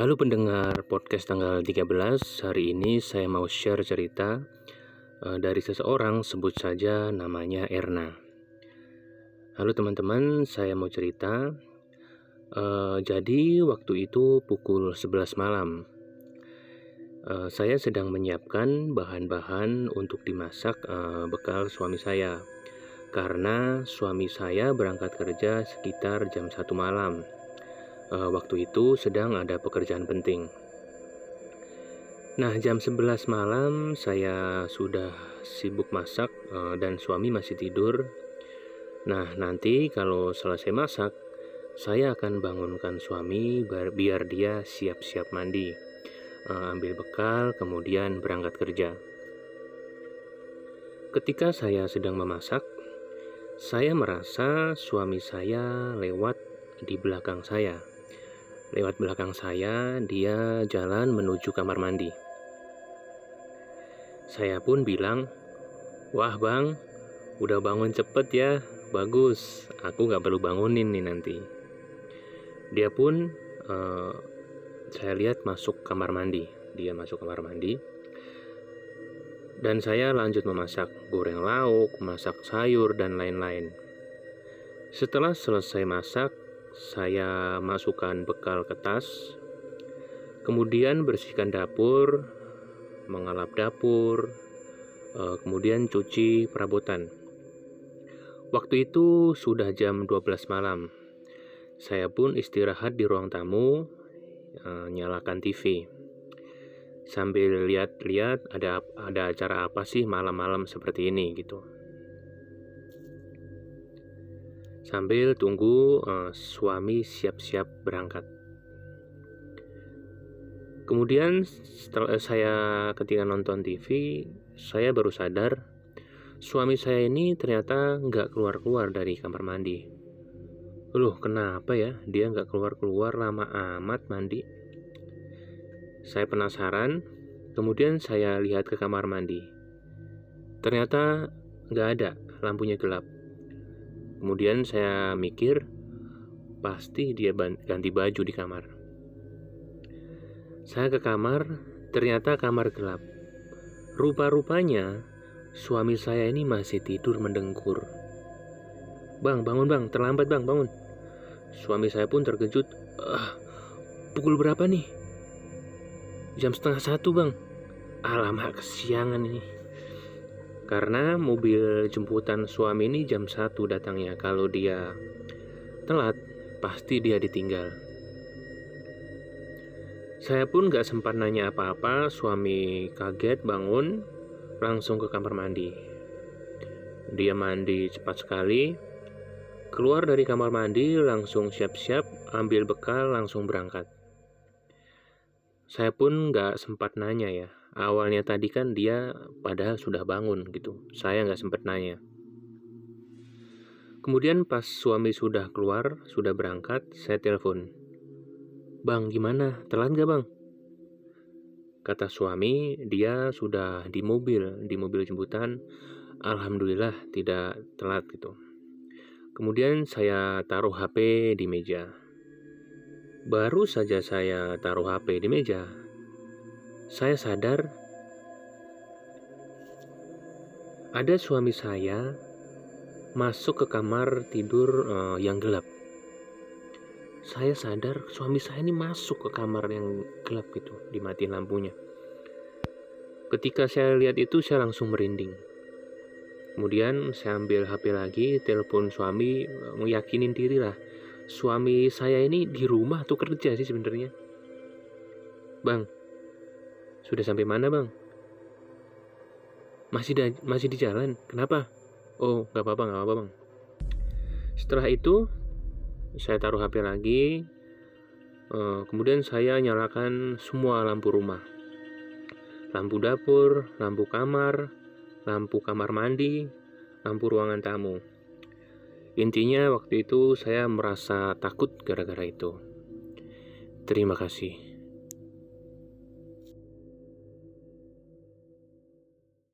Halo pendengar podcast tanggal 13 Hari ini saya mau share cerita uh, Dari seseorang sebut saja namanya Erna. Halo teman-teman saya mau cerita uh, Jadi waktu itu pukul 11 malam uh, Saya sedang menyiapkan bahan-bahan untuk dimasak bekal suami saya. Karena suami saya berangkat kerja sekitar jam 1 malam uh, waktu itu sedang ada pekerjaan penting. Nah, jam 11 malam saya sudah sibuk masak uh, dan suami masih tidur. Nah, nanti kalau selesai masak, saya akan bangunkan suami biar dia siap-siap mandi, uh, ambil bekal, kemudian berangkat kerja. Ketika saya sedang memasak, saya merasa suami saya lewat di belakang saya Lewat belakang saya, dia jalan menuju kamar mandi. Saya pun bilang, Wah bang, udah bangun cepet ya, bagus. Aku gak perlu bangunin nih nanti. Dia pun, uh, saya lihat masuk kamar mandi. Dia masuk kamar mandi. Dan saya lanjut memasak goreng lauk, masak sayur, dan lain-lain. Setelah selesai masak, saya masukkan bekal ke tas, kemudian bersihkan dapur, mengalap dapur, eh, kemudian cuci perabotan. Waktu itu sudah jam 12 malam. Saya pun istirahat di ruang tamu, eh, nyalakan TV. Sambil lihat-lihat ada ada acara apa sih malam-malam seperti ini gitu. Sambil tunggu uh, suami siap-siap berangkat. Kemudian setelah saya ketika nonton TV, saya baru sadar suami saya ini ternyata nggak keluar-keluar dari kamar mandi. Loh kenapa ya dia nggak keluar-keluar lama amat mandi? Saya penasaran, kemudian saya lihat ke kamar mandi. Ternyata nggak ada, lampunya gelap. Kemudian saya mikir, pasti dia ganti baju di kamar. Saya ke kamar, ternyata kamar gelap. Rupa-rupanya suami saya ini masih tidur mendengkur. Bang, bangun bang, terlambat bang, bangun. Suami saya pun terkejut. Ah, pukul berapa nih? Jam setengah satu bang. Alamak, kesiangan ini. Karena mobil jemputan suami ini jam 1 datangnya. Kalau dia telat, pasti dia ditinggal. Saya pun gak sempat nanya apa-apa, suami kaget bangun, langsung ke kamar mandi. Dia mandi cepat sekali, keluar dari kamar mandi, langsung siap-siap, ambil bekal, langsung berangkat. Saya pun gak sempat nanya ya, awalnya tadi kan dia padahal sudah bangun gitu. Saya nggak sempat nanya. Kemudian pas suami sudah keluar sudah berangkat saya telepon. Bang gimana? Telat nggak bang? Kata suami dia sudah di mobil di mobil jemputan. Alhamdulillah tidak telat gitu. Kemudian saya taruh HP di meja. Baru saja saya taruh HP di meja saya sadar ada suami saya masuk ke kamar tidur uh, yang gelap. Saya sadar suami saya ini masuk ke kamar yang gelap itu, dimatiin lampunya. Ketika saya lihat itu, saya langsung merinding. Kemudian saya ambil HP lagi, telepon suami, meyakinin diri lah. Suami saya ini di rumah tuh kerja sih sebenarnya. Bang, sudah sampai mana bang? Masih da masih di jalan. Kenapa? Oh, nggak apa-apa, nggak apa-apa bang. Setelah itu saya taruh HP lagi. Uh, kemudian saya nyalakan semua lampu rumah. Lampu dapur, lampu kamar, lampu kamar mandi, lampu ruangan tamu. Intinya waktu itu saya merasa takut gara-gara itu. Terima kasih.